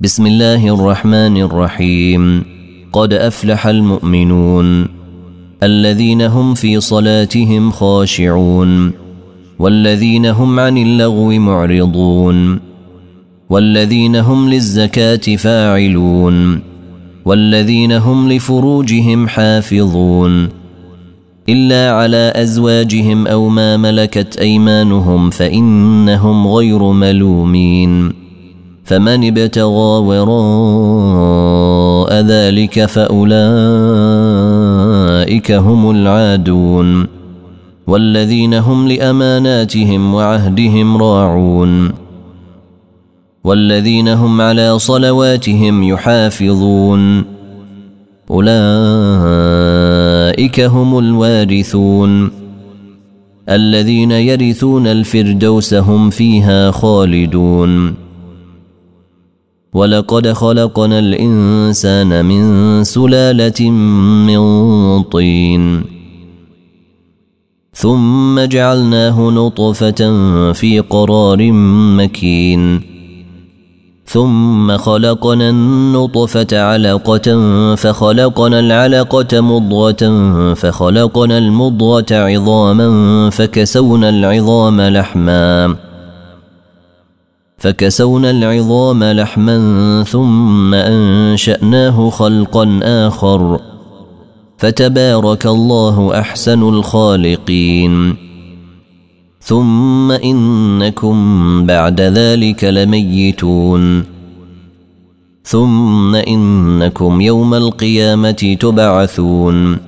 بسم الله الرحمن الرحيم. قد أفلح المؤمنون الذين هم في صلاتهم خاشعون والذين هم عن اللغو معرضون والذين هم للزكاة فاعلون والذين هم لفروجهم حافظون إلا على أزواجهم أو ما ملكت أيمانهم فإنهم غير ملومين. فمن ابتغى وراء ذلك فأولئك هم العادون والذين هم لأماناتهم وعهدهم راعون والذين هم على صلواتهم يحافظون أولئك هم الوارثون الذين يرثون الفردوس هم فيها خالدون ولقد خلقنا الإنسان من سلالة من طين. ثم جعلناه نطفة في قرار مكين. ثم خلقنا النطفة علقة فخلقنا العلقة مضغة فخلقنا المضغة عظاما فكسونا العظام لحما. فكسونا العظام لحما ثم أنشأناه خلقا آخر. فتبارك الله أحسن الخالقين. ثم إنكم بعد ذلك لميتون. ثم إنكم يوم القيامة تبعثون.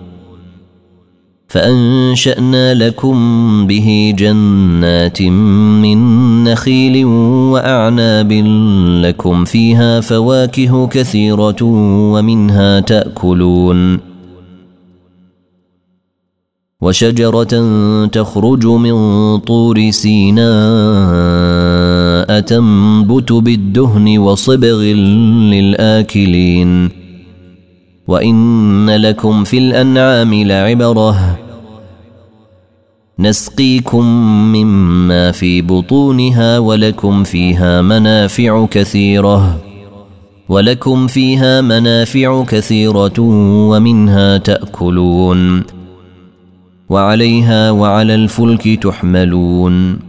فأنشأنا لكم به جنات من نخيل وأعناب لكم فيها فواكه كثيرة ومنها تأكلون وشجرة تخرج من طور سيناء تنبت بالدهن وصبغ للآكلين وإن لكم في الأنعام لعبرة نسقيكم مما في بطونها ولكم فيها منافع كثيرة ولكم فيها منافع كثيرة ومنها تأكلون وعليها وعلى الفلك تحملون.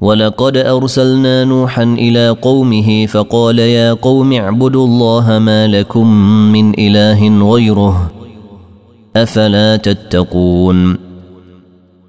ولقد أرسلنا نوحا إلى قومه فقال يا قوم اعبدوا الله ما لكم من إله غيره أفلا تتقون؟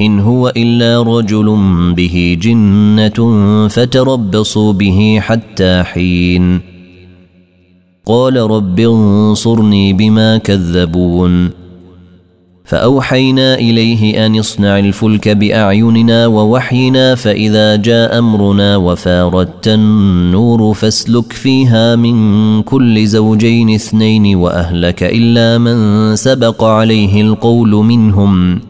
إن هو إلا رجل به جنة فتربصوا به حتى حين. قال رب انصرني بما كذبون. فأوحينا إليه أن اصنع الفلك بأعيننا ووحينا فإذا جاء أمرنا وفاردت النور فاسلك فيها من كل زوجين اثنين وأهلك إلا من سبق عليه القول منهم ۖ.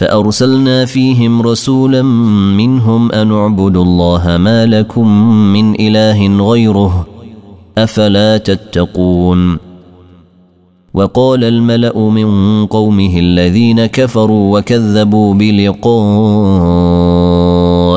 فأرسلنا فيهم رسولا منهم أن اعبدوا الله ما لكم من إله غيره أفلا تتقون. وقال الملأ من قومه الذين كفروا وكذبوا بلقاء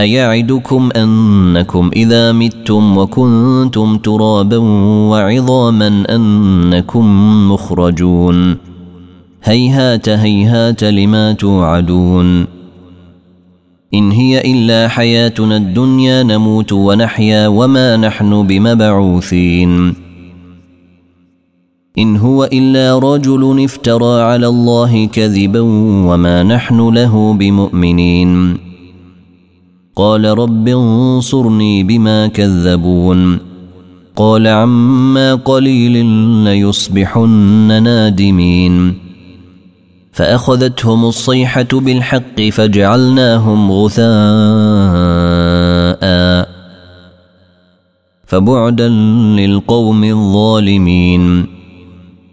أيعدكم أنكم إذا متم وكنتم ترابا وعظاما أنكم مخرجون. هيهات هيهات لما توعدون. إن هي إلا حياتنا الدنيا نموت ونحيا وما نحن بمبعوثين. إن هو إلا رجل افترى على الله كذبا وما نحن له بمؤمنين. قال رب انصرني بما كذبون. قال عما قليل ليصبحن نادمين. فأخذتهم الصيحة بالحق فجعلناهم غثاء. فبعدا للقوم الظالمين.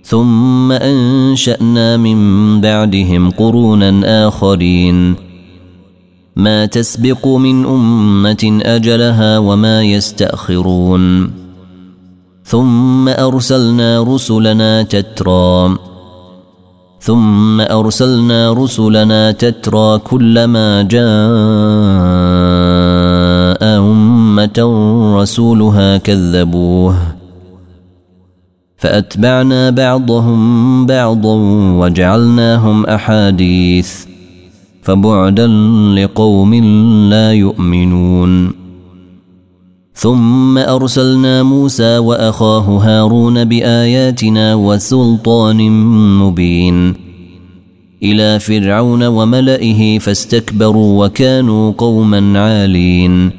ثم أنشأنا من بعدهم قرونا آخرين. ما تسبق من أمة أجلها وما يستأخرون. ثم أرسلنا رسلنا تترى. ثم أرسلنا رسلنا تترى كلما جاء أمة رسولها كذبوه. فأتبعنا بعضهم بعضا وجعلناهم أحاديث. فبعدا لقوم لا يؤمنون. ثم أرسلنا موسى وأخاه هارون بآياتنا وسلطان مبين. إلى فرعون وملئه فاستكبروا وكانوا قوما عالين.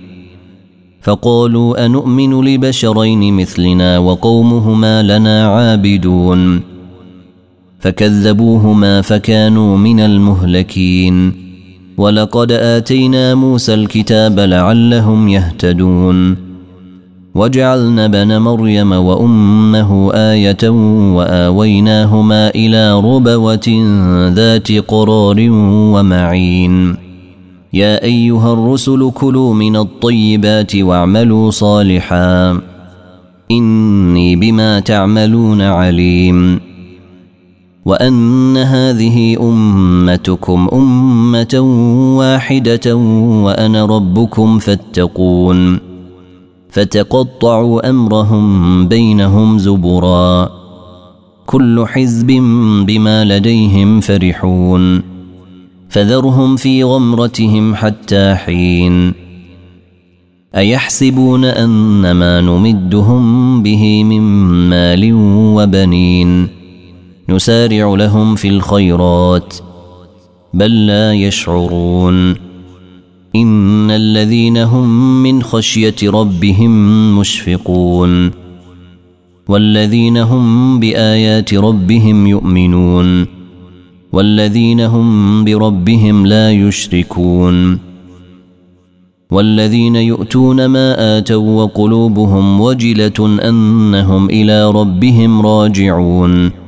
فقالوا انومن لبشرين مثلنا وقومهما لنا عابدون. فكذبوهما فكانوا من المهلكين. ولقد آتينا موسى الكتاب لعلهم يهتدون. وجعلنا بن مريم وأمه آية وآويناهما إلى ربوة ذات قرار ومعين. يا أيها الرسل كلوا من الطيبات واعملوا صالحا. إني بما تعملون عليم. وأن هذه أمتكم أمة واحدة وأنا ربكم فاتقون. فتقطعوا أمرهم بينهم زبرا. كل حزب بما لديهم فرحون. فذرهم في غمرتهم حتى حين. أيحسبون أن ما نمدهم به من مال وبنين. نسارع لهم في الخيرات بل لا يشعرون. إن الذين هم من خشية ربهم مشفقون. والذين هم بآيات ربهم يؤمنون. والذين هم بربهم لا يشركون. والذين يؤتون ما آتوا وقلوبهم وجلة أنهم إلى ربهم راجعون.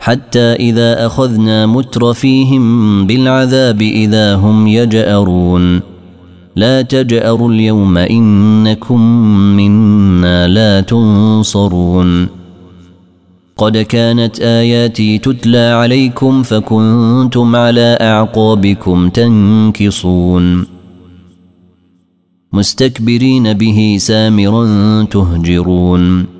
حتى إذا أخذنا مترفيهم بالعذاب إذا هم يجأرون. لا تجأروا اليوم إنكم منا لا تنصرون. قد كانت آياتي تتلى عليكم فكنتم على أعقابكم تنكصون. مستكبرين به سامرا تهجرون.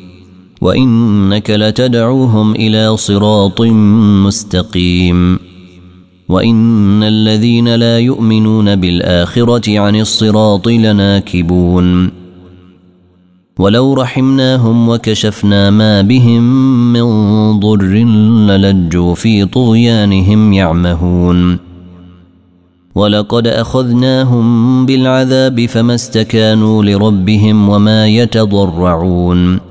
وانك لتدعوهم إلى صراط مستقيم وان الذين لا يؤمنون بالاخره عن الصراط لناكبون ولو رحمناهم وكشفنا ما بهم من ضر للجوا في طغيانهم يعمهون ولقد اخذناهم بالعذاب فما استكانوا لربهم وما يتضرعون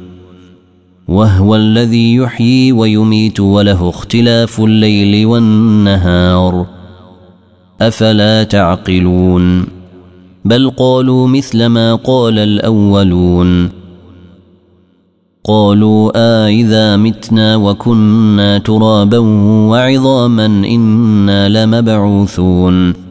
وهو الذي يحيي ويميت وله اختلاف الليل والنهار. أفلا تعقلون؟ بل قالوا مثل ما قال الأولون. قالوا آإذا متنا وكنا ترابا وعظاما إنا لمبعوثون.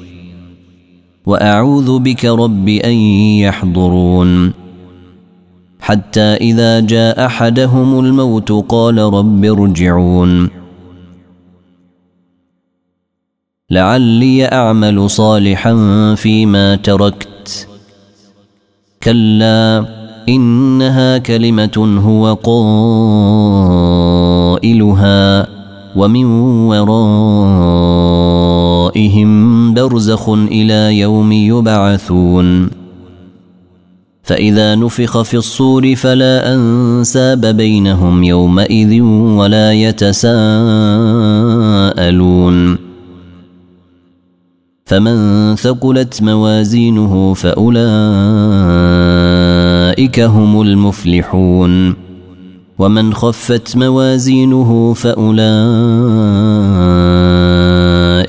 وأعوذ بك رب أن يحضرون. حتى إذا جاء أحدهم الموت قال رب ارجعون. لعلي أعمل صالحا فيما تركت. كلا إنها كلمة هو قائلها ومن ورائهم برزخ إلى يوم يبعثون. فإذا نفخ في الصور فلا أنساب بينهم يومئذ ولا يتساءلون. فمن ثقلت موازينه فأولئك هم المفلحون. ومن خفت موازينه فأولئك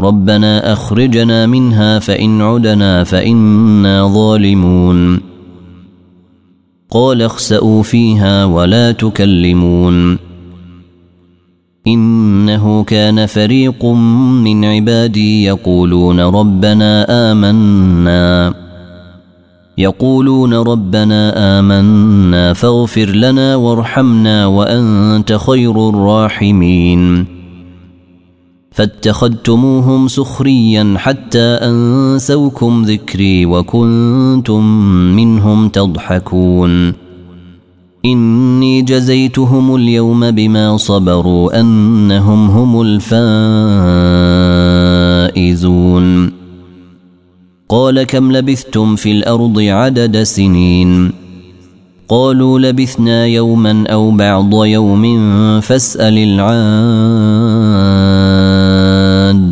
ربنا أخرجنا منها فإن عدنا فإنا ظالمون. قال اخسأوا فيها ولا تكلمون. إنه كان فريق من عبادي يقولون ربنا آمنا. يقولون ربنا آمنا فاغفر لنا وارحمنا وأنت خير الراحمين. فاتخذتموهم سخريا حتى أنسوكم ذكري وكنتم منهم تضحكون. إني جزيتهم اليوم بما صبروا أنهم هم الفائزون. قال كم لبثتم في الأرض عدد سنين؟ قالوا لبثنا يوما أو بعض يوم فاسأل